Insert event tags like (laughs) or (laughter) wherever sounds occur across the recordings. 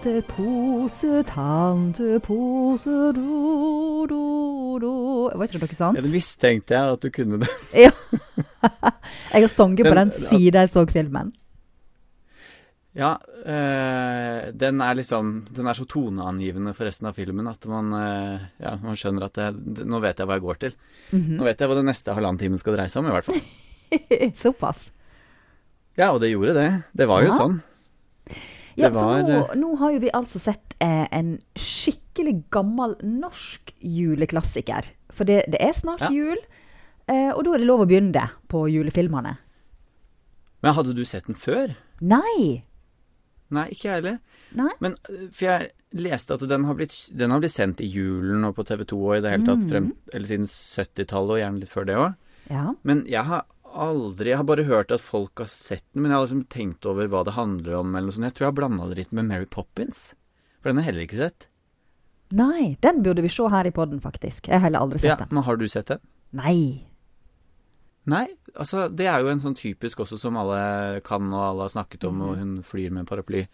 Tante Pose, tante Pose, do, do, do. Var ikke det noe Ja, sånt? det mistenkte jeg at du kunne det. (laughs) Ja. jeg har sunget på Den- den siden jeg så filmen. Ja, øh, den er liksom Den er så toneangivende for resten av filmen at man, øh, ja, man skjønner at det, Nå vet jeg hva jeg går til. Mhm. Nå vet jeg hva det neste halvannen timen skal dreie seg om, i hvert fall. (laughs) Såpass. Ja, og det gjorde det. Det var jo sånn. Ja, Det for nå, nå har jo vi altså sett eh, en skikkelig gammel norsk juleklassiker. For det, det er snart Ja. jul, eh, og da er det lov å begynne på julefilmene. Men hadde du sett den før? Nei! Nei, ikke jeg heller. Men øh, For jeg leste at den har blitt, den har blitt sendt i julen og på TV 2 og i det hele tatt frem, eller siden 70-tallet og gjerne litt før det òg. Ja. Men jeg har aldri Jeg har bare hørt at folk har sett den, men jeg har liksom tenkt over hva det handler om eller noe sånt. Jeg tror jeg har blanda det litt med Mary Poppins. For den har jeg heller ikke sett. Nei, den burde vi se her i podden, faktisk. Jeg har heller aldri Ja, sett den. Men har du sett den? Nei. Nei, altså det er jo en sånn typisk også som alle kan og alle har snakket om, og hun flyr med en paraply.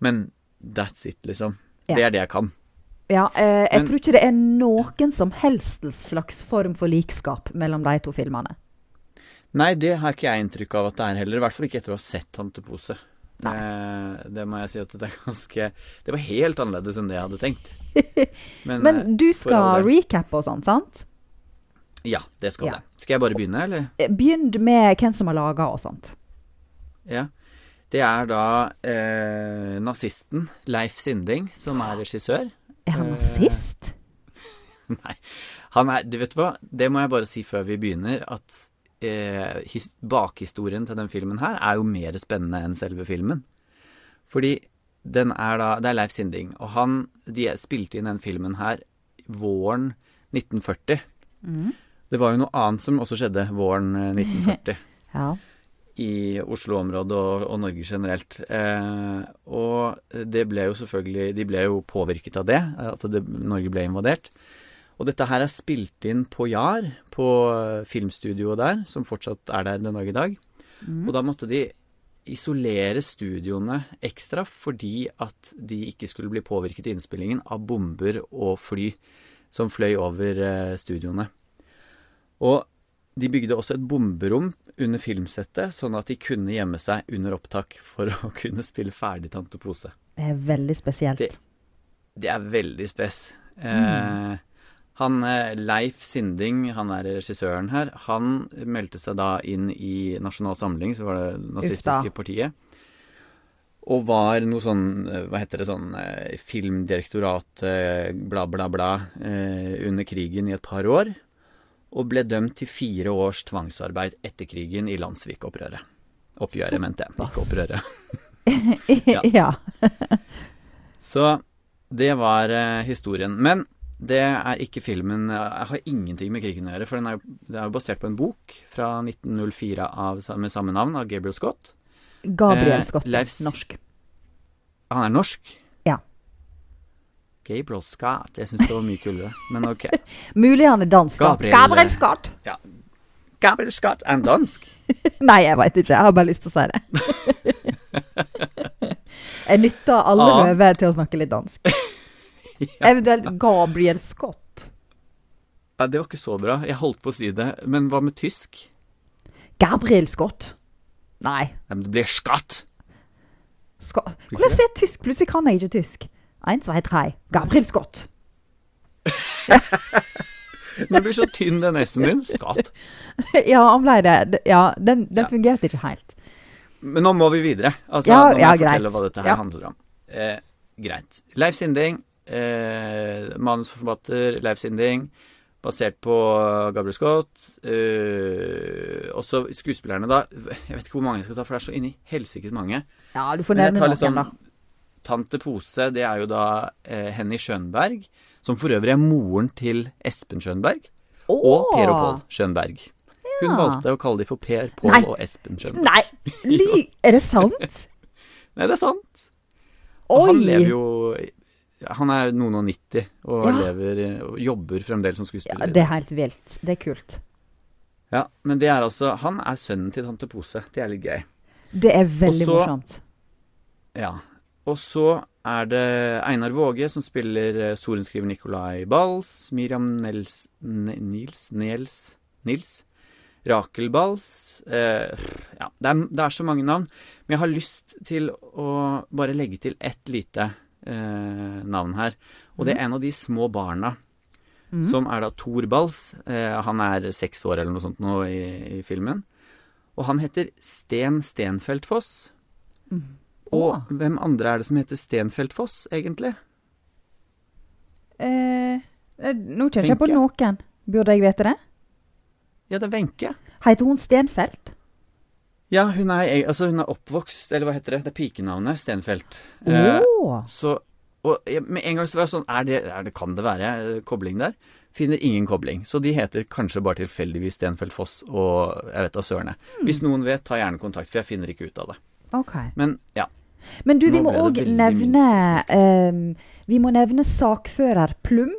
Men that's it, liksom. Ja. Det er det jeg kan. Ja, eh, jeg Men- tror ikke det er noen som helst slags form for likskap mellom de to filmene. Nei, det har ikke jeg inntrykk av at det er heller. I hvert fall ikke etter å ha sett Tante Pose. Det, det må jeg si at det er ganske Det var helt annerledes enn det jeg hadde tenkt. (laughs) Men, Men eh, du skal recappe og sånt, sant? Ja, det skal Ja. det. Skal jeg bare begynne, eller? Eh, Begynn med hvem som har laga og sånt. Ja. Det er da eh, nazisten Leif Sinding som er regissør. Er han Eh, nazist? (laughs) Nei. Han er Du vet hva, det må jeg bare si før vi begynner, at eh, his, bakhistorien til den filmen her er jo mer spennende enn selve filmen. Fordi den er da Det er Leif Sinding, og han De spilte inn den filmen her våren 1940. Det var jo noe annet som også skjedde våren eh, 1940 (laughs) Ja. i Oslo-området og, og Norge generelt. Eh, og det ble jo selvfølgelig De ble jo påvirket av det, at det, Norge ble invadert. Og dette her er spilt inn på Jar, på filmstudioet der, som fortsatt er der den dag i dag. Og da måtte de isolere studioene ekstra fordi at de ikke skulle bli påvirket i innspillingen av bomber og fly som fløy over eh, studioene. Og de bygde også et bomberom under filmsettet, sånn at de kunne gjemme seg under opptak for å (laughs) kunne spille ferdig Tante Pose. Det er veldig spesielt. Det- Det er veldig spes. Eh, han eh, Leif Sinding, han er regissøren her, han meldte seg da inn i Nasjonal Samling, så var det nazistiske partiet. Og var noe sånn, eh, hva heter det, sånn eh, filmdirektorat, bla, bla, bla, under krigen i et par år. Og ble dømt til fire års tvangsarbeid etter krigen i landssvikoppgjøret. Oppgjøret, mente jeg, ikke opprøret. (laughs) (laughs) Ja. ja. Så det var historien. Men det er ikke filmen Jeg har ingenting med krigen å gjøre, for den er jo, er jo basert på en bok fra 1904 av, med samme navn, av Gabriel Scott. Gabriel Eh, Scott, Leifs- norsk. Han er norsk. Ja. Gabriel Scott. Jeg syns det var mye kulere, men ok. (laughs) Mulig han er dansk. da. Gabriel- Gabriel Scott! Ja. Gabriel Scott er dansk? (laughs) Nei, jeg veit ikke. Jeg har bare lyst til å si det. (laughs) jeg nytter alle løver til å snakke litt dansk. (laughs) Eventuelt Gabriel Scott. Ja, det var ikke så bra. Jeg holdt på å si det. Men hva med tysk? Gabriel Scott? Nei. Ja, men det blir Scott. Ska Hvordan er jeg tysk? Plutselig kan jeg ikke tysk. Eins, zwei, drei. Gabriel Scott. (laughs) Den blir så tynn, den S-en din. Scott. (laughs) ja, han ble det. Ja, den, den Ja. fungerte ikke helt. Men nå må vi videre. Altså, Ja, nå må ja, jeg fortelle greit. hva dette her handler om. Eh, greit. Leif Sinding, eh, manusforfatter Leif Sinding, basert på Gabriel Scott. Eh, også skuespillerne, da. Jeg vet ikke hvor mange jeg skal ta, for det er så inni helsikes mange. Ja, du får nevne noen, liksom da. Tante Pose, det er jo da eh, Henny Schønberg, som for øvrig er moren til Espen Schønberg. Og Per og Pål Schønberg. Hun Ja. valgte å kalle de for Per, Pål og Espen Schønberg. Nei. Er det sant? (laughs) Nei, det er sant. Og Oi! han lever jo Han er noen og nitti og Ja. lever og jobber fremdeles som Ja, det er helt vilt. Det er kult. Ja, men det er altså Han er sønnen til tante Pose. Det er litt gøy. Det er veldig Også, morsomt. Ja. og så er det Einar Våge som spiller eh, sorenskriver Nicolai Bals. Miriam Nels, Nils, Nils Nils. Rakel Bals. Eh, ja, det er, det er så mange navn. Men jeg har lyst til å bare legge til ett lite eh, navn her. Og det er en av de små barna. Mhm. Som er da Thor Bals. Eh, han er seks år eller noe sånt nå i, i filmen. Og han heter Sten Stenfeldt Foss. Mhm. Og Å. hvem andre er det som heter Stenfeldt Foss, egentlig? Eh, eh, nå kjenner jeg ikke på noen. Burde jeg vite det? Ja, det er Wenche. Heter hun Stenfelt? Ja, hun er, altså hun er oppvokst Eller hva heter det? Det er pikenavnet. Stenfeldt. Oh. Eh, så Og med en gang så var jeg sånn er det, er det, Kan det være eh, kobling der? Finner ingen kobling. Så de heter kanskje bare tilfeldigvis Stenfeldt Foss og jeg vet da sørene. Mm. Hvis noen vet, ta gjerne kontakt, for jeg finner ikke ut av det. OK. Men ja. Men du, vi må òg nevne ehm, Vi må nevne sakfører Plum.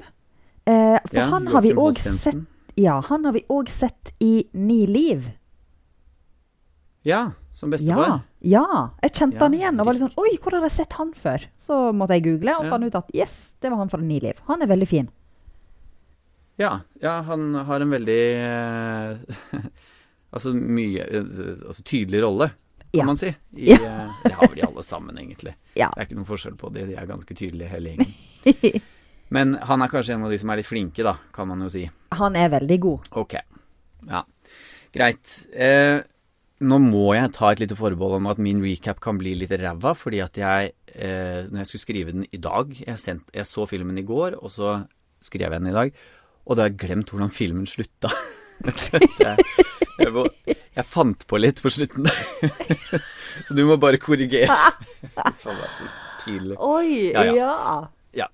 Eh, for ja han har vi òg sett Ja, han har vi òg sett i Ni liv. Ja, som bestefar. ja. Jeg kjente Ja, han igjen og var litt sånn Oi, hvor har jeg sett han før? Så måtte jeg google og Ja. fant ut at yes, det var han fra Ni liv. Han er veldig fin. Ja, ja, han har en veldig eh, (laughs) Altså mye eh, Altså tydelig rolle, kan Ja. man si. I, Ja. eh, det har vel de alle sammen, egentlig. (laughs) Ja. Det er ikke noen forskjell på det. De er ganske tydelige, hele gjengen. (laughs) Men han er kanskje en av de som er litt flinke, da, kan man jo si. han er veldig god. Ok. Ja. Greit. Eh, nå må jeg ta et lite forbehold om at min recap kan bli litt ræva, fordi at jeg eh, Når jeg skulle skrive den i dag jeg, sendt, jeg så filmen i går, og så skrev jeg den i dag, og da har jeg glemt hvordan filmen slutta. (laughs) så jeg, jeg, må, jeg fant på litt på slutten. (laughs) så du må bare korrigere. (laughs) Faen, det er så pinlig. Oi, Ja, ja. ja. Ja.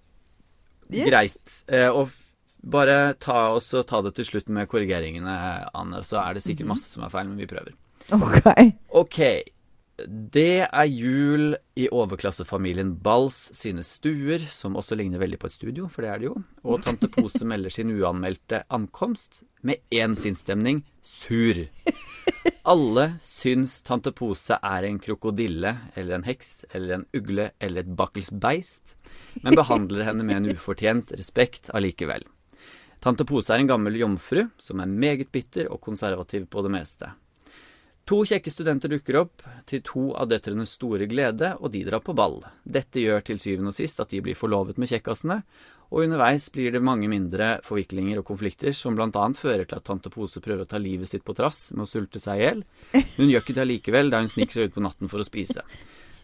Yes. Greit. Eh, og bare ta, ta det til slutt med korrigeringene, Anne. Så er det sikkert masse som er feil, men vi prøver. OK. Ok. Det er jul i overklassefamilien Bals sine stuer, som også ligner veldig på et studio, for det er det jo. Og tante Pose (laughs) melder sin uanmeldte ankomst med én sinnsstemning sur. Alle syns tante Pose er en krokodille eller en heks eller en ugle eller et bakkelsbeist, men behandler henne med en ufortjent respekt allikevel. Tante Pose er en gammel jomfru som er meget bitter og konservativ på det meste. To kjekke studenter dukker opp, til to av døtrenes store glede, og de drar på ball. Dette gjør til syvende og sist at de blir forlovet med kjekkasene, og underveis blir det mange mindre forviklinger og konflikter, som annet fører til at tante Pose prøver å ta livet sitt på trass med å sulte seg i hjel. Hun gjør ikke det allikevel, da hun sniker seg ut på natten for å spise.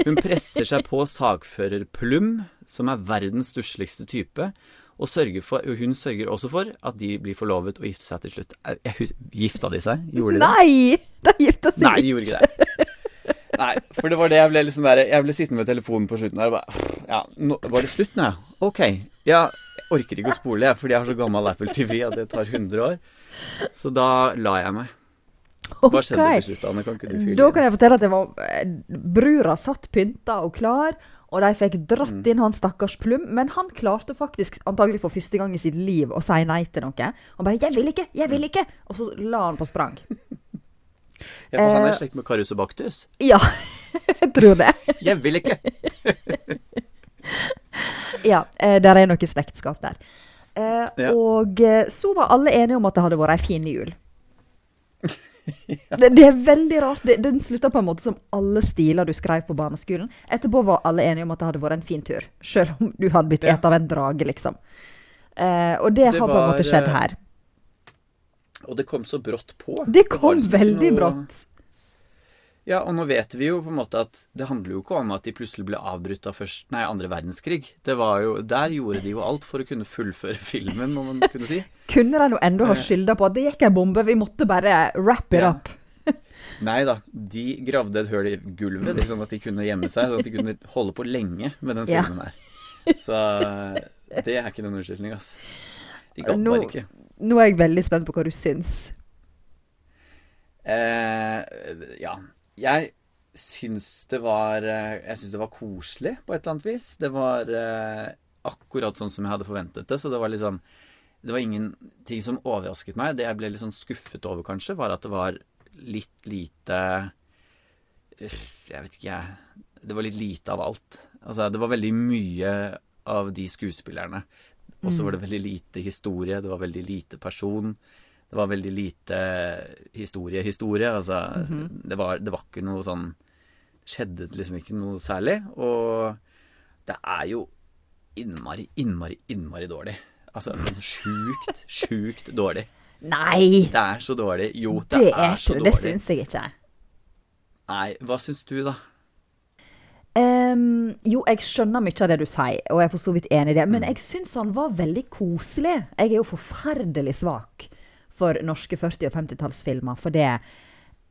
Hun presser seg på sagfører Plum, som er verdens stussligste type, og sørger for, og hun sørger også for at de blir forlovet og gifter seg til slutt. Jeg husker, gifta de seg? Gjorde de det? Nei! De gifta seg Nei, de gjorde ikke det. (laughs) Nei, for det var det jeg ble liksom der Jeg ble sittende med telefonen på slutten der og bare Ja, nå, var det slutt nå? ja? Ok. Ja, jeg orker ikke å spole, jeg, fordi jeg har så gammel Apple TV at det tar 100 år. Så da la jeg meg. Hva skjedde okay. til slutt, Anne? Kan ikke du fylle Da kan jeg fortelle at det var eh, Brura satt pynta og klar, og de fikk dratt Mm. inn han stakkars Plum. Men han klarte faktisk, antagelig for første gang i sitt liv, å si nei til noe. Han bare 'Jeg vil ikke! Jeg vil ikke!' Og så la han på sprang. (laughs) Ja, for han er eh, i slekt med Karius og Baktus? Ja, (laughs) jeg tror det. (laughs) Jeg vil ikke! Ja, eh, der er noe slektskap der. Eh, Og eh, så var alle enige om at det hadde vært ei fin jul. (laughs) det, det er veldig rart. Det, den slutta på en måte som alle stiler du skrev på barneskolen. Etterpå var alle enige om at det hadde vært en fin tur. Selv om du hadde blitt Ja. et av en drage, liksom. Eh, og det, Det har på en måte skjedd eh, her. Og det kom så brått på. Det kom liksom veldig noe- brått. Ja, og nå vet vi jo på en måte at det handler jo ikke om at de plutselig ble avbrutt av først, nei, andre verdenskrig. Det var jo, Der gjorde de jo alt for å kunne fullføre (laughs) filmen, må man kunne si. Kunne de nå enda ha Eh. skylda på at det gikk ei bombe, vi måtte bare wrap it Ja. up. (laughs) Nei da, de gravde et høl i gulvet, sånn at de kunne gjemme seg, sånn at de kunne holde på lenge med den Ja. filmen her. Så det er ikke noen unnskyldning, altså. De gadd bare ikke. Nå er jeg veldig spent på hva du syns. Eh, ja. Jeg syns det var eh, Jeg syns det var koselig på et eller annet vis. Det var eh, akkurat sånn som jeg hadde forventet det. Så det var liksom Det var ingenting som overrasket meg. Det jeg ble litt sånn skuffet over, kanskje, var at det var litt lite Jeg vet ikke, jeg. Det var litt lite av alt. Altså, det var veldig mye av de skuespillerne. Og så var det veldig lite historie, det var veldig lite person. Det var veldig lite historie-historie. Altså, det, var, det var ikke noe sånn Skjedde liksom ikke noe særlig. Og det er jo innmari, innmari, innmari dårlig. Altså sjukt, (laughs) sjukt dårlig. Nei! Det er så dårlig. Jo, det, Det er, så dårlig. det. Syns jeg ikke. Nei, hva syns du, da? Um, jo, jeg skjønner mye av det du sier, og jeg er for så vidt enig i det. Mm. Men jeg syns han var veldig koselig. Jeg er jo forferdelig svak for norske 40- og 50-tallsfilmer. For det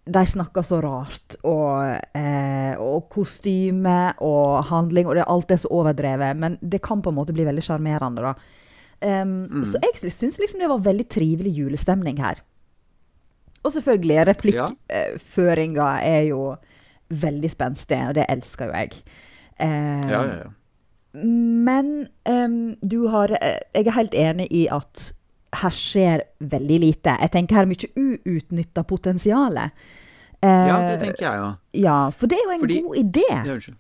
de snakker så rart, og, eh, og kostyme og handling, og det, alt er så overdrevet. Men det kan på en måte bli veldig sjarmerende, da. Um, Mm. Så jeg syns liksom det var veldig trivelig julestemning her. Og selvfølgelig, replikkføringa er jo veldig spenstig, og det elsker jo jeg. Um, Ja, ja, ja. Men um, du har eh, Jeg er helt enig i at her skjer veldig lite. Jeg tenker her er mye uutnytta potensial. Ja, Eh, det tenker jeg òg. ja, for det er jo en Fordi- god idé. Ja.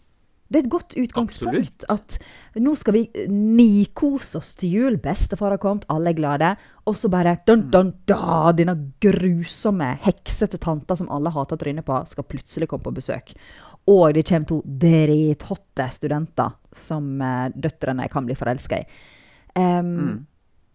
Det er et godt utgangspunkt. At nå skal vi nikose oss til jul. Bestefar har kommet, alle er glade. Og så bare dun, dun, da, Denne grusomme, heksete tanta som alle hater trynet på, skal plutselig komme på besøk. Og det kommer to drithotte studenter som eh, døtrene kan bli forelska i. Em,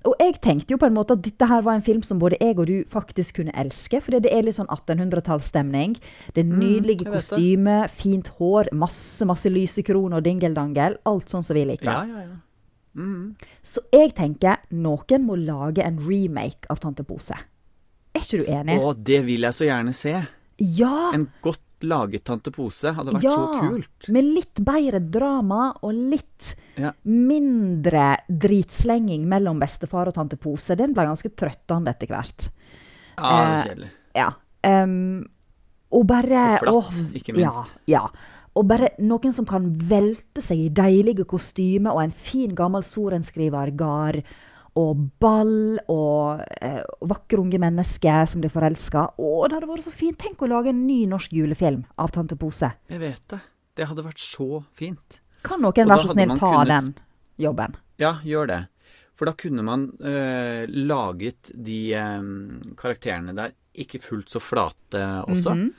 Og jeg tenkte jo på en måte at dette her var en film som både jeg og du faktisk kunne elske. For det er litt sånn 1800-tallsstemning. Det er nydelige mm, vet kostyme, fint hår, masse masse lysekroner og dingeldangel. Alt sånn som vi liker. Ja, ja, ja. Mm. Så jeg tenker noen må lage en remake av Tante Pose. Er ikke du enig? Å, det vil jeg så gjerne se. ja! En godt laget Tante Pose hadde vært så kult. Med litt bedre drama og litt Ja. mindre dritslenging mellom bestefar og tante Pose. Den ble ganske trøttende etter hvert. Ja, det er Eh, kjedelig. Ja. Um, og bare Og flatt, og, ikke minst. Ja, ja. Og bare noen som kan velte seg i deilige kostymer og en fin, gammel sorenskriver-gard. Og ball og eh, vakre unge mennesker som blir forelska. Å, det hadde vært så fint! Tenk å lage en ny norsk julefilm av Tante Pose. Jeg vet det. Det hadde vært så fint. Kan noen være så snill ta kunnet- den jobben? Ja, gjør det. For da kunne man eh, laget de eh, karakterene der ikke fullt så flate også. Mhm.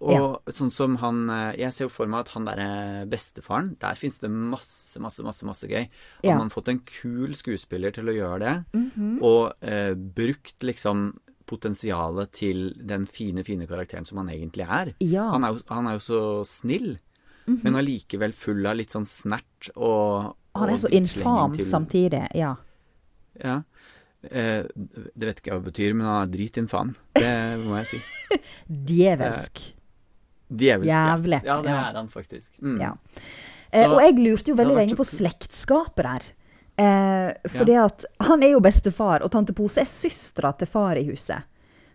Og sånn som han eh, Jeg ser jo for meg at han derre bestefaren Der fins det masse, masse, masse masse gøy. Han Ja. man fått en kul skuespiller til å gjøre det, Mhm. og eh, brukt liksom potensialet til den fine, fine karakteren som han egentlig er. Ja. Han, er jo, han er jo så snill, Mhm. men allikevel full av litt sånn snert og Han er og så infam til- samtidig. Ja. Ja. Eh, det vet ikke jeg hva det betyr, men han er dritinfam. Det må jeg si. (laughs) Djevelsk. Djevelsk. ja. Jævlig. Ja, det Ja. er han faktisk. Mm. Ja. Eh, og jeg lurte jo veldig lenge på slektskapet der. Eh, fordi at han er jo bestefar, og tante Pose er søstera til far i huset.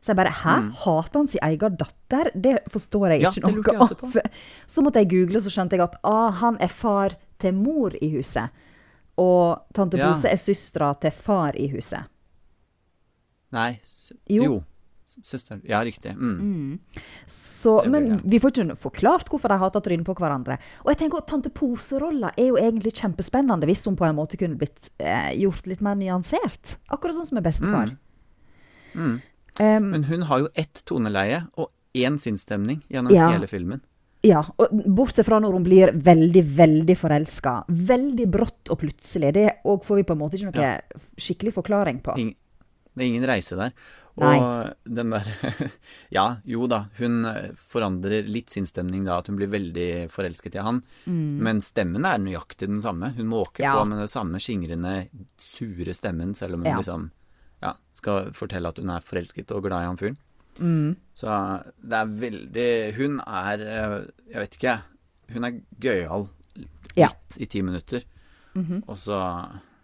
Så jeg bare Hæ? Hater han sin egen datter? Det forstår jeg ikke Ja, jeg noe av. (laughs) Så måtte jeg google, så skjønte jeg at ah, han er far til mor i huset. Og tante Ja. Pose er søstera til far i huset. Nei. s- Jo. Jo. Søsteren Ja, riktig. Mm. Så, men vi får ikke forklart hvorfor de hater trynet på hverandre. Og jeg tenker at Tante Pose-rolla er jo egentlig kjempespennende hvis hun på en måte kunne blitt eh, gjort litt mer nyansert. Akkurat sånn som med bestefar. Mm. Um, Men hun har jo ett toneleie og én sinnsstemning gjennom Ja. hele filmen. ja, og Bortsett fra når hun blir veldig, veldig forelska. Veldig brått og plutselig. Det òg får vi på en måte ikke noe Ja. skikkelig forklaring på. Ingen, det er ingen reise der. Og den der (laughs) Ja, jo da, hun eh, forandrer litt sinnsstemning da, at hun blir veldig forelsket i han. Men stemmen er nøyaktig den samme. Hun måker Mm. Ja. på med den samme skingrende, sure stemmen, selv om hun Ja. liksom ja, skal fortelle at hun er forelsket og glad i han fyren. Mm. Så det er veldig Hun er eh, Jeg vet ikke, hun er gøyal litt Ja. i ti minutter. Mhm. Og så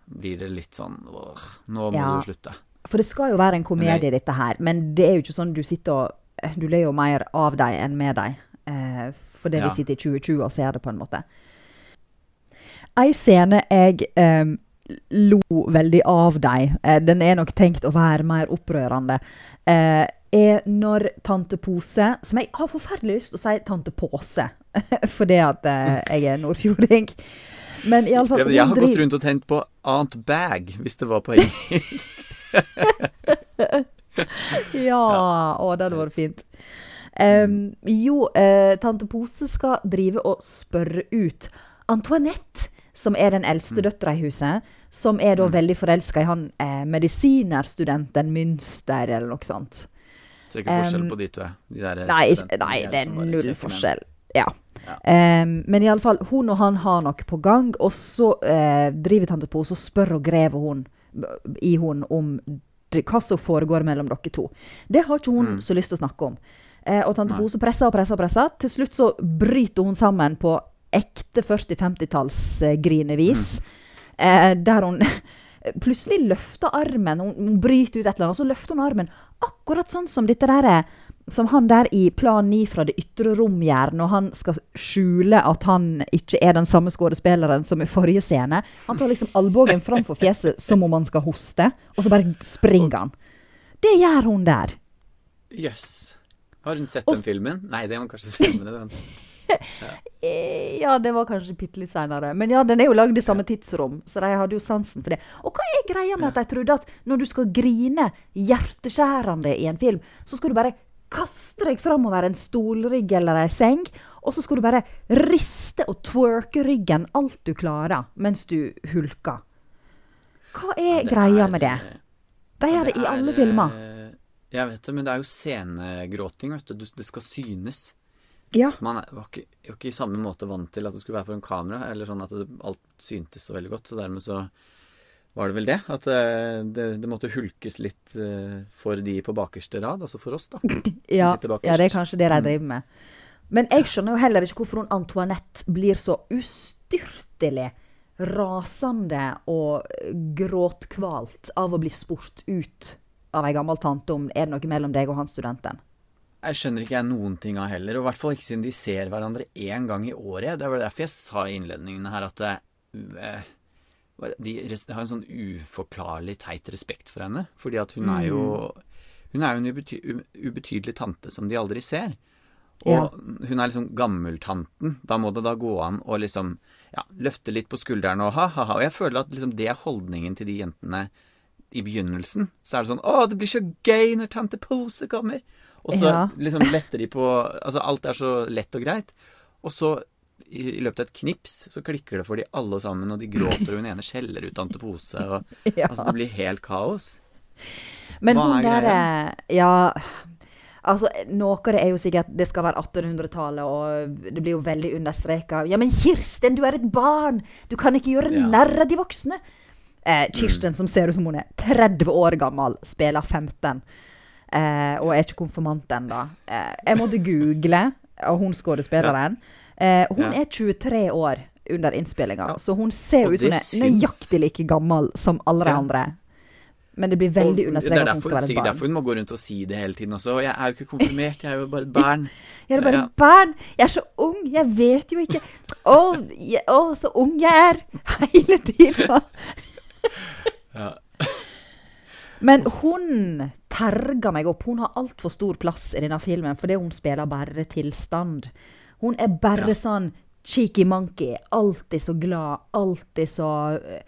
blir det litt sånn Nå må du slutte. For det skal jo være en komedie, dette her. Men det er jo ikke sånn du sitter og Du ler jo mer av dem enn med dem. Eh, fordi Ja. vi sitter i 2020 og ser det, på en måte. Ei scene jeg eh, lo veldig av dem. Eh, den er nok tenkt å være mer opprørende. Eh, er når tante Pose Som jeg har forferdelig lyst til å si tante Påse, (laughs) fordi at eh, jeg er nordfjording. Men iallfall jeg har gått rundt og tenkt på Aunt Bag, hvis det var på (laughs) engelsk. (laughs) Ja, å, det hadde vært fint. Um, jo, uh, tante Pose skal drive og spørre ut Antoinette, som er den eldste døtra i huset, som er da veldig forelska i han eh, medisinerstudenten Münster, eller noe sånt. Så det er ikke forskjell Um, på de to. De der Nei, ikke, nei, det er null forskjell. Ja. Ja. Um, men iallfall, hun og han har noe på gang, og så uh, driver tante Pose og spør og grever hun i hun om det, hva som foregår mellom dere to. Det har ikke hun Mm. så lyst til å snakke om. Eh, og tante Nei. Pose presser og presser og presser. Til slutt så bryter hun sammen på ekte 40-50-tallsgrinevis. Mm. Eh, der hun (laughs) plutselig løfter armen. Hun, hun bryter ut et eller annet, og så løfter hun armen akkurat sånn som dette der er som han der i Plan 9 fra det ytre gjør, når han skal skjule at han ikke er den samme skuespilleren som i forrige scene. Han tar liksom albuen framfor fjeset som om han skal hoste, og så bare springer han. Det gjør hun der. Jøss. Har hun sett Og den filmen? Nei, det må kanskje. Men den. (laughs) Eh, Ja, det var kanskje bitte litt seinere. Men ja, den er jo lagd i samme tidsrom, så de hadde jo sansen for det. Og hva er greia med at de trodde at når du skal grine hjerteskjærende i en film, så skal du bare kaste deg framover en stolrygg eller ei seng, og så skal du bare riste og twerke ryggen alt du klarer mens du hulker. Hva er greia med det? De gjør det i alle filmer. eh, Jeg vet det, men det er jo scenegråting, vet du. Det skal synes. Ja. Man er- var ikke, var ikke i samme måte vant til at det skulle være for en kamera, eller sånn at det, alt syntes så veldig godt. Så dermed så var det vel det. At det, det, det måtte hulkes litt eh, for de på bakerste rad, altså for oss, da. (laughs) Ja, ja, det er kanskje det de Mm. driver med. Men jeg skjønner jo heller ikke hvorfor hun Antoinette blir så ustyrtelig rasende og gråtkvalt av å bli spurt ut av ei gammel tante om er det noe mellom deg og han studenten. Jeg skjønner ikke jeg noen ting av heller, og i hvert fall ikke siden de ser hverandre én gang i året. Det var derfor jeg sa i innledningen her at det, eh, de har en sånn uforklarlig teit respekt for henne. Fordi at hun er jo Hun er jo en ubety ubetydelig tante som de aldri ser. Og Ja. hun er liksom gammeltanten. Da må det da gå an å liksom ja, løfte litt på skulderen og ha-ha-ha. Og jeg føler at liksom det er holdningen til de jentene i begynnelsen. Så er det sånn Å, det blir så gøy når tante Pose kommer. Og så Ja. liksom letter de på Altså alt er så lett og greit. Og så i, løpet av et knips så klikker det for de alle sammen, og de gråter, og hun ene skjeller ut tante Pose, og (laughs) Ja. altså det blir helt kaos. Men Hva hun er der greia? eh, Ja. Altså, Noe av det er jo sikkert det skal være 1800-tallet, og det blir jo veldig understreka. Ja, men Kirsten, du er et barn! Du kan ikke gjøre Ja. narr av de voksne! Eh, Kirsten, som ser ut som hun er 30 år gammel, spiller 15. Eh, og er ikke konfirmant ennå. Eh, jeg måtte google, og hun skuespilleren. Eh, hun Ja. er 23 år under innspillinga, Ja. så hun ser jo ut som hun er nøyaktig like gammel som alle de Ja. andre. Men det blir veldig understreket er at hun skal være et sikkert er derfor hun må gå rundt og si det hele tiden også. Og jeg er jo ikke konfirmert, jeg er jo bare et (laughs) barn. Jeg er bare et barn. Jeg er så ung. Jeg vet jo ikke. Å, å så ung jeg er. (laughs) Hele tida. (laughs) Ja. Men hun terger meg opp. Hun har altfor stor plass i denne filmen fordi hun spiller bare tilstand. Hun er bare Ja. sånn cheeky monkey. Alltid så glad. Alltid så eh,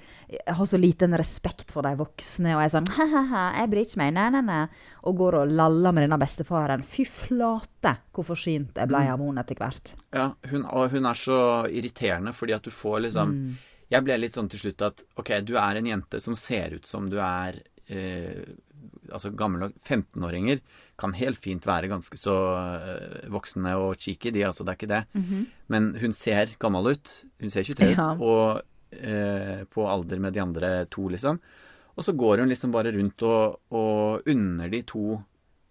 Har så liten respekt for de voksne. Og er sånn ha-ha-ha, jeg bryr ikke meg. Nei, nei, nei. Og går og laller med denne bestefaren. Fy flate hvor forsynt jeg ble av henne etter hvert. Ja, hun, og hun er så irriterende fordi at du får liksom Mm. Jeg ble litt sånn til slutt at ok, du er en jente som ser ut som du er eh, altså nok 15-åringer kan helt fint være ganske så eh, voksne og cheeky, de altså, det er ikke det. Men hun ser gammel ut. Hun ser 23 ut, Ja. og eh, på alder med de andre to, liksom. Og så går hun liksom bare rundt og, og unner de to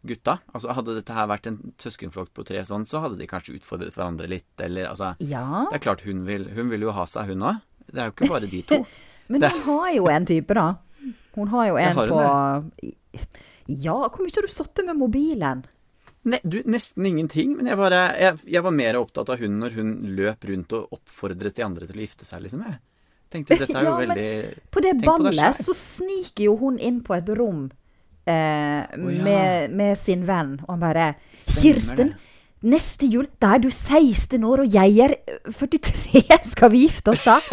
gutta. Altså Hadde dette her vært en søskenflokk på tre sånn, så hadde de kanskje utfordret hverandre litt, eller altså Ja. Det er klart hun vil, hun vil jo ha seg, hun òg. Det er jo ikke bare de to. (laughs) Men Det- hun har jo en type, da. Hun har jo en har på Ja, hvor mye har du sittet med mobilen? Ne, du, nesten ingenting, men jeg, bare, jeg, jeg var mer opptatt av hun når hun løp rundt og oppfordret de andre til å gifte seg, liksom. Jeg tenkte (laughs) dette er jo Ja, veldig På det Tenk ballet så sniker jo hun inn på et rom eh, ja. med, med sin venn, og han bare Stemmer Kirsten, det. neste jul, da er du 16 år, og jeg er eh, 43. (laughs) Skal vi gifte oss da? (laughs)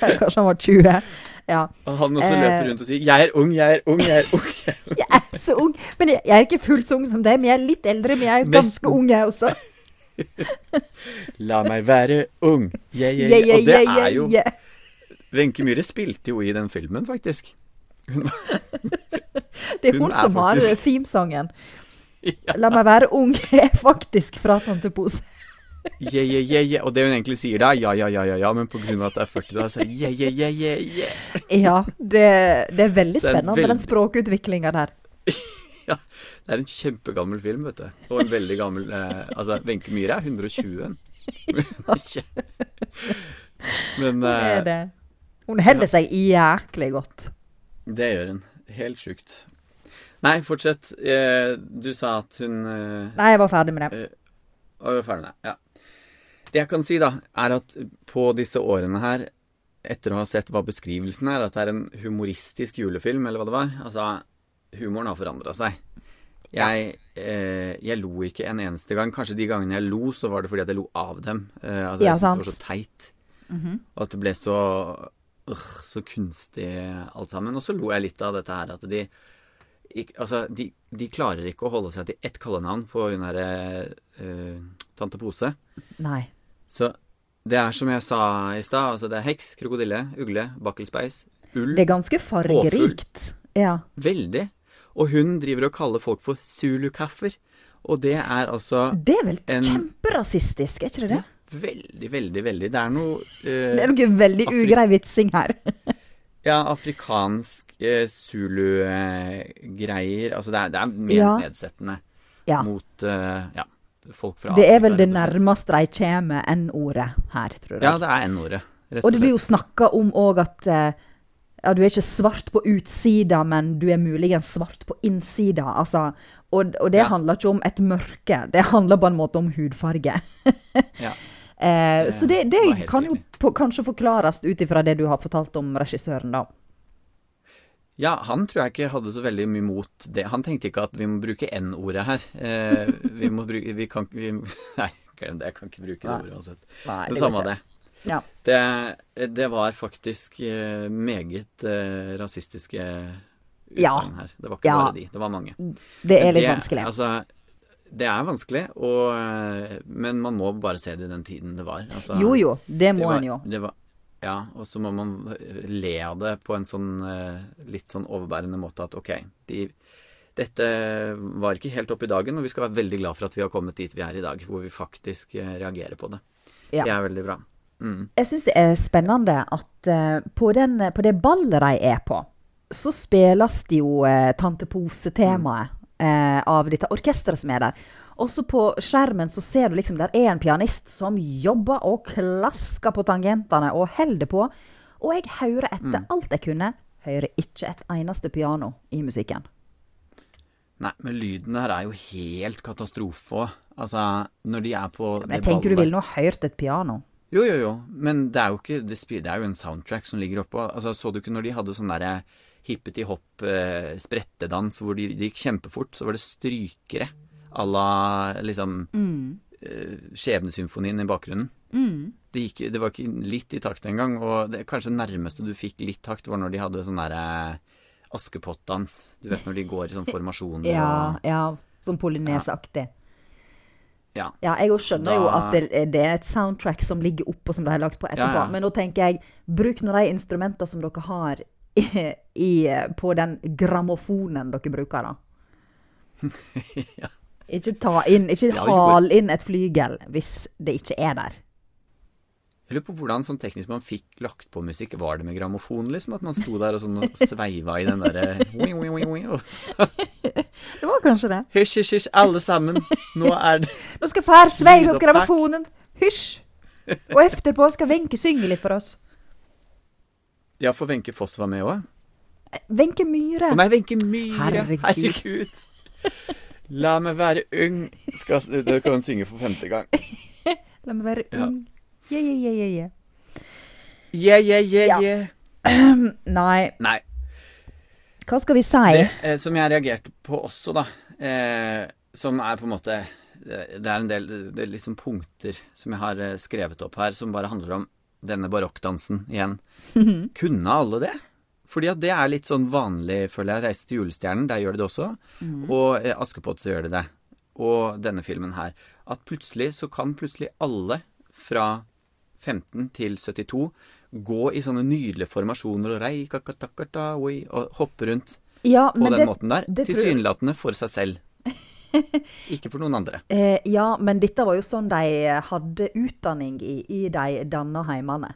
Kanskje han var 20. Ja. Og han også Eh. løper rundt og sier 'jeg er ung, jeg er ung, jeg er ung'. Jeg er ung. (laughs) Jeg er så ung, men jeg, jeg er ikke fullt så ung som deg. Men jeg er litt eldre, men jeg er ganske ung, jeg også. (laughs) La meg være ung. Yeah, yeah, Yeah, Og det er jo. Wenche Myhre spilte jo i den filmen, faktisk. Hun var, Det er Hun hun er som har faktisk- themesangen. (laughs) ja. La meg være ung er faktisk fra Tante Pose. Yeah, yeah, yeah, yeah. Og det hun egentlig sier da, ja, ja, ja, ja, ja, men av at det er 40 da, så er det yeah, yeah, yeah, yeah, yeah. Ja, det, det er veldig det er spennende, den veldig- språkutviklinga der. (laughs) Ja, det er en kjempegammel film, vet du. Og en veldig gammel eh, Altså, Wenche Myhre er 120. (laughs) Men Det er eh, det. Hun holder seg jæklig godt. det gjør hun. Helt sjukt. Nei, fortsett. Eh, du sa at hun eh, Nei, jeg var ferdig med det. Og vi er ferdig med det. Ja. Det jeg kan si, da, er at på disse årene her, etter å ha sett hva beskrivelsen er, at det er en humoristisk julefilm, eller hva det var Altså, humoren har forandra seg. Jeg, eh, jeg lo ikke en eneste gang. Kanskje de gangene jeg lo, så var det fordi at jeg lo av dem. Eh, at jeg Ja, syntes det var så teit. Mhm. Og at det ble så øh, så kunstig alt sammen. Og så lo jeg litt av dette her at de ikke, Altså, de, de klarer ikke å holde seg til ett kallenavn på hun derre øh, Tante Pose. Nei. Så det er som jeg sa i stad, altså det er heks, krokodille, ugle, bakkelspeis, ull Det er ganske fargerikt. Ja. Veldig. Og hun driver og kaller folk for zulukaffer. Og det er altså Det er vel En- kjemperasistisk, er ikke det det? veldig, veldig, veldig Det er noe øh, Det er noe veldig Afri- ugrei vitsing her. (laughs) Ja, afrikansk eh, zulu-greier. altså det er, det er mer Ja. nedsettende mot eh, ja, folk fra Det er vel det nærmeste de kommer N-ordet her, tror jeg. Ja, det er N-ordet. Og, Og det blir jo snakka om òg at eh, ja, du er ikke svart på utsida, men du er muligens svart på innsida. Altså, og, og det Ja. handler ikke om et mørke, det handler på en måte om hudfarge. Ja. (laughs) Eh, så det, det kan jo på, kanskje forklares ut ifra det du har fortalt om regissøren, da. Ja, han tror jeg ikke hadde så veldig mye mot det. Han tenkte ikke at vi må bruke N-ordet her. Eh, vi må bruke Vi kan vi, (laughs) Nei, glem det. Jeg kan ikke bruke det ordet uansett. Nei, Det samme det. Ja. Det, det var faktisk eh, meget eh, rasistiske utsagn her. Det var ikke Ja. bare de, det var mange. Det er litt Det- vanskelig. Altså, det er vanskelig, og, eh, men man må bare se det i den tiden det var. Altså, Jo jo, det må var, en jo. Det var, ja, og så må man le av det på en sånn eh, litt sånn overbærende måte at ok, de, dette var ikke helt oppe i dagen, og vi skal være veldig glad for at vi har kommet dit vi er i dag, hvor vi faktisk eh, reagerer på det. Ja. Det er veldig bra. Mm. Jeg syns det er spennende at eh, på, den, på det ballet de er på, så spilles det jo Tante Pose-temaet eh, av dette orkesteret som er der. Også på skjermen så ser du liksom der er en pianist som jobber og klasker på tangentene og holder på. Og jeg hører etter alt jeg kunne. Hører ikke et eneste piano i musikken. Nei, men lyden her er jo helt katastrofe òg. Altså, når de er på Men jeg tenker du ballet- ville nå hørt et piano. Jo, jo, jo. Men det er jo ikke Det, det er jo en soundtrack som ligger oppå. Altså, så du ikke når de hadde sånn derre hippeti-hopp eh, hvor de, de gikk kjempefort, så var det strykere à la liksom mm. Skjebnesymfonien i bakgrunnen. Det, gikk, det var ikke litt i takt engang. Og det kanskje nærmeste du fikk litt takt, var når de hadde sånn derre Askepott-dans. Du vet når de går i sånn (laughs) formasjon Ja, og ja. Sånn polynesaktig. Ja. Ja, jeg skjønner jo at det, det er et soundtrack som ligger oppå, som de har lagt på etterpå. Ja, ja. Men nå tenker jeg, bruk nå de instrumentene som dere har i, i, på den grammofonen dere bruker, da. (laughs) ja. Ikke ta inn, ikke Ja, hal inn et flygel hvis det ikke er der. Jeg lurer på hvordan sånn teknisk man fikk lagt på musikk. Var det med grammofon, liksom? At man sto der og sånn og (laughs) sveiva i den derre Det var kanskje det. Hysj, hysj, hysj, alle sammen. Nå er det Nå skal far sveive opp grammofonen. Hysj! Og etterpå skal Wenche synge litt for oss. Ja, for Wenche Foss var med òg. Wenche Myhre. Å nei, Wenche Myhre. Herregud. Herregud. La meg være ung. Skal, det kan hun synge for femte gang. (laughs) La meg være ung. Yeah, yeah, yeah, yeah, yeah. Yeah, yeah, yeah, Ja. yeah. Nei. Nei. Hva skal vi si? Det eh, som jeg reagerte på også, da, eh, som er på en måte Det er en del det er liksom punkter som jeg har eh, skrevet opp her, som bare handler om denne barokkdansen igjen. (laughs) Kunne alle det? Fordi at det er litt sånn vanlig, føler jeg. Reise til julestjernen, der gjør de det også. Mm. Og eh, Askepott så gjør de det. Og denne filmen her. At plutselig så kan plutselig alle fra 15 til 72 gå i sånne nydelige formasjoner og rei, kakatakata, oi, og hoppe rundt Ja, på den det, måten der. det Tilsynelatende for seg selv. (laughs) Ikke for noen andre. Eh, ja, men dette var jo sånn de hadde utdanning i, i de danna heimene.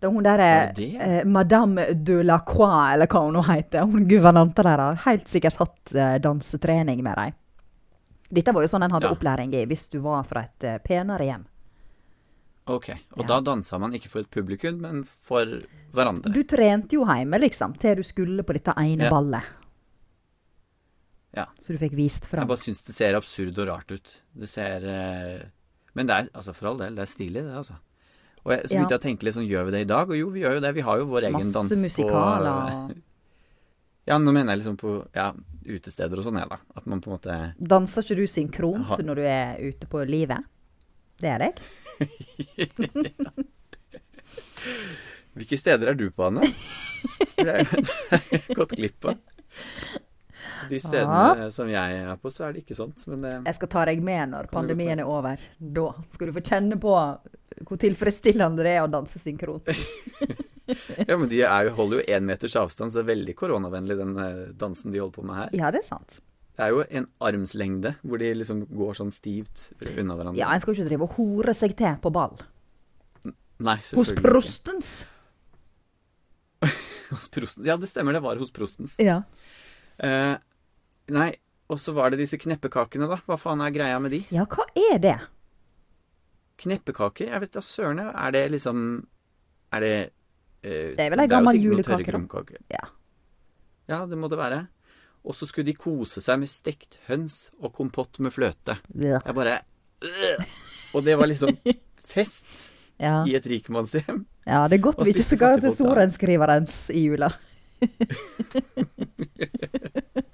Det er hun derre eh, Madame de la Croix, eller hva hun nå heter, hun guvernanta der, har helt sikkert hatt eh, dansetrening med dem. Dette var jo sånn en hadde Ja. opplæring i hvis du var fra et eh, penere hjem. Ok. Og Ja. da dansa man ikke for et publikum, men for hverandre. Du trente jo hjemme, liksom, til du skulle på dette ene Ja. ballet. Ja. Så du fikk vist Jeg bare syns det ser absurd og rart ut. Det ser eh, Men det er altså for all del, det er stilig, det, altså. Og jeg, så Ja. begynte jeg å tenke litt sånn, gjør vi det i dag? Og jo, vi gjør jo det. Vi har jo vår egen Masse dans på musikaler. (laughs) Ja, nå mener jeg liksom på ja, utesteder og sånn, jeg, da. At man på en måte Danser ikke du synkront Har- når du er ute på livet? Det er deg? (laughs) Hvilke steder er du på, Anne? Det har jeg gått glipp av. De stedene som jeg er på, så er det ikke sånt. Men eh, Jeg skal ta deg med når pandemien er over. Da skal du få kjenne på hvor tilfredsstillende det er å danse synkront. (laughs) ja, men de er jo, holder jo én meters avstand, så det er veldig koronavennlig, den eh, dansen de holder på med her. Ja, det er sant. Det er jo en armslengde hvor de liksom går sånn stivt unna hverandre. Ja, En skal jo ikke drive og hore seg til på ball. Nei, selvfølgelig ikke. prostens. (laughs) Hos prostens. Ja, det stemmer, det var hos prostens. Ja. Eh, nei, og så var det disse kneppekakene, da. Hva faen er greia med de? ja, hva er det? Kneppekaker? Jeg vet da søren, er det liksom Er det eh, Det er vel ei gammel julekake, da. Ja. Ja, det må det være. Og så skulle de kose seg med stekt høns og kompott med fløte. Ja. Jeg bare øh. Og det var liksom (laughs) fest Ja. i et rikmannshjem. ja, det er godt vi ikke skal til sorenskriverens i jula. (laughs) (laughs)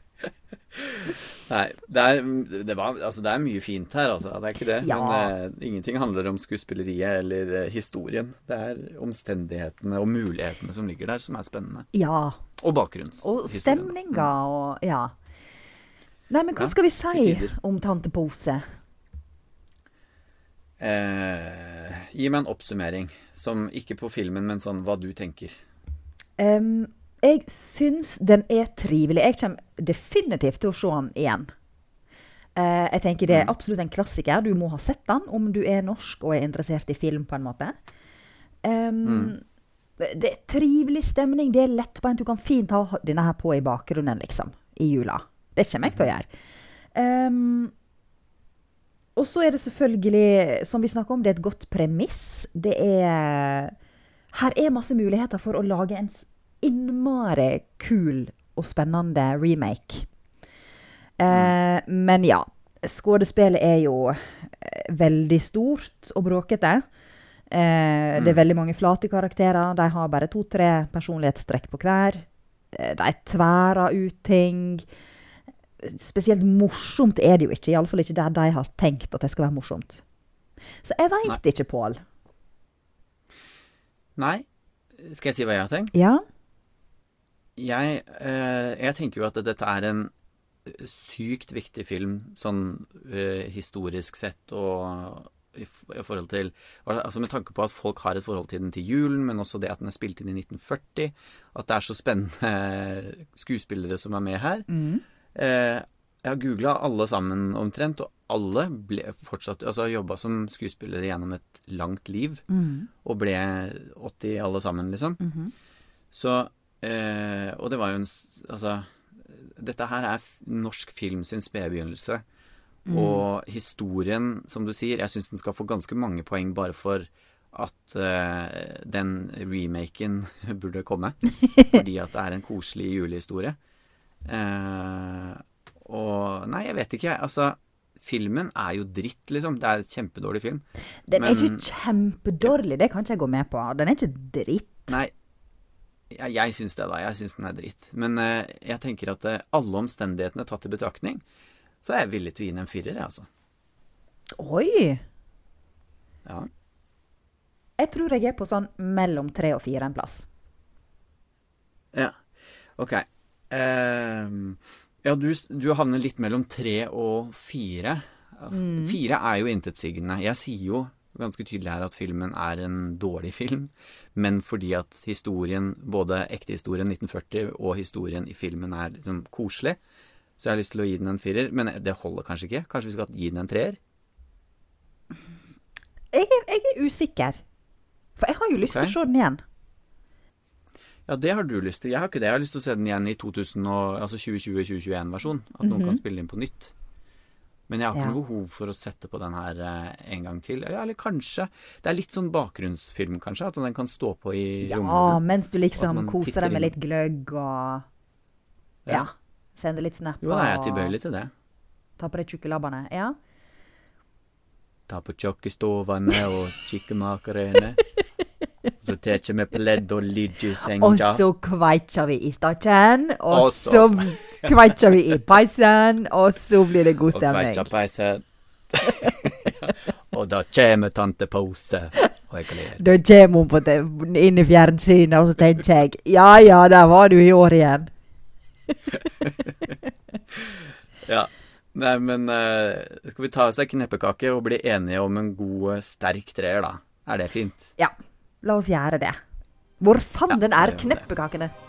Nei, det er, det, var, altså det er mye fint her, altså. Det er ikke det. Ja. Men eh, ingenting handler om skuespilleriet eller eh, historien. Det er omstendighetene og mulighetene som ligger der, som er spennende. Ja. Og bakgrunns. Og stemninga og Ja. Nei, men hva Ja, skal vi si om Tante Pose? Eh, gi meg en oppsummering. Som ikke på filmen, men sånn hva du tenker. Em, jeg syns den er trivelig. Jeg kommer definitivt til å se den igjen. Uh, jeg tenker Det er absolutt en klassiker. Du må ha sett den om du er norsk og er interessert i film. på en måte. Em, Det er trivelig stemning. Det er lettbeint. Du kan fint ha denne her på i bakgrunnen liksom, i jula. Det kommer jeg til å gjøre. Um, og så er det selvfølgelig, som vi snakker om, det er et godt premiss. Det er Her er masse muligheter for å lage en innmari kul og spennende remake. Eh, men ja. Skuespillet er jo eh, veldig stort og bråkete. Eh, Det er veldig mange flate karakterer. De har bare to-tre personlighetstrekk på hver. Eh, de tværer ut ting. Spesielt morsomt er det jo ikke. Iallfall ikke der de har tenkt at det skal være morsomt. Så jeg veit ikke, Pål. Nei. Skal jeg si hva jeg har tenkt? Ja? Jeg, eh, jeg tenker jo at dette er en sykt viktig film, sånn eh, historisk sett og i, forhold til Altså med tanke på at folk har et forhold til den til julen, men også det at den er spilt inn i 1940. At det er så spennende (laughs) skuespillere som er med her. Mm. Eh, jeg har googla alle sammen omtrent, og alle ble fortsatt Altså jobba som skuespillere gjennom et langt liv. Mm. Og ble 80 alle sammen, liksom. Mhm. Så eh, Og det var jo en Altså Dette her er norsk film sin spede begynnelse. Og historien, som du sier, jeg syns den skal få ganske mange poeng bare for at eh, den remaken (laughs) burde komme. (laughs) Fordi at det er en koselig julehistorie. Eh, og Nei, jeg vet ikke. Altså, filmen er jo dritt, liksom. Det er en kjempedårlig film. Den er Men- ikke kjempedårlig, det kan ikke jeg gå med på. Den er ikke dritt. Nei, Jeg, jeg syns det, da. Jeg syns den er dritt. Men eh, jeg tenker at eh, alle omstendighetene tatt i betraktning, så er jeg villig til å gi den en firer, jeg, altså. Oi! Ja. Jeg tror jeg er på sånn mellom tre og fire en plass. ja. Ok. Uh, ja, du, du havner litt mellom tre og fire. Fire er jo intetsigende. Jeg sier jo ganske tydelig her at filmen er en dårlig film, men fordi at historien, både ekte historien 1940 og historien i filmen er liksom koselig, så jeg har lyst til å gi den en firer. Men det holder kanskje ikke. Kanskje vi skal gi den en treer? Jeg jeg er usikker. For jeg har jo lyst okay. til å se den igjen. Ja, det har du lyst til. Jeg har ikke det. Jeg har lyst til å se den igjen i 2000 og, altså 2020-2021-versjon. At noen kan spille inn på nytt. Men jeg har ikke Ja. noe behov for å sette på den her eh, en gang til. Ja, eller kanskje. Det er litt sånn bakgrunnsfilm, kanskje. At den kan stå på i Ja, romjulen. mens du liksom koser deg med litt gløgg og Ja. Ja. Sender litt snapper. Jo, da er jeg tilbøyelig til det. Ta på deg tjukke labbene. Ja. Ta på tjokkestovene og kikkemakerene. (laughs) Så tar vi på ledd og ligger i senga. Og så kveitjer vi i stakken, og Og så kveitjer vi i peisen, og så blir det god og stemning. kveikja peisen. (laughs) og da kjem tante Pose, og Da kommer hun på det, inn i fjernsynet, og så tenker jeg ja ja, der var du i år igjen. (laughs) Ja. Nei, men eh, skal vi ta oss ei kneppekake og bli enige om en god, eh, sterk treer, da? Er det fint? Ja, la oss gjøre det. Hvor fanden Ja, er kneppekakene? det.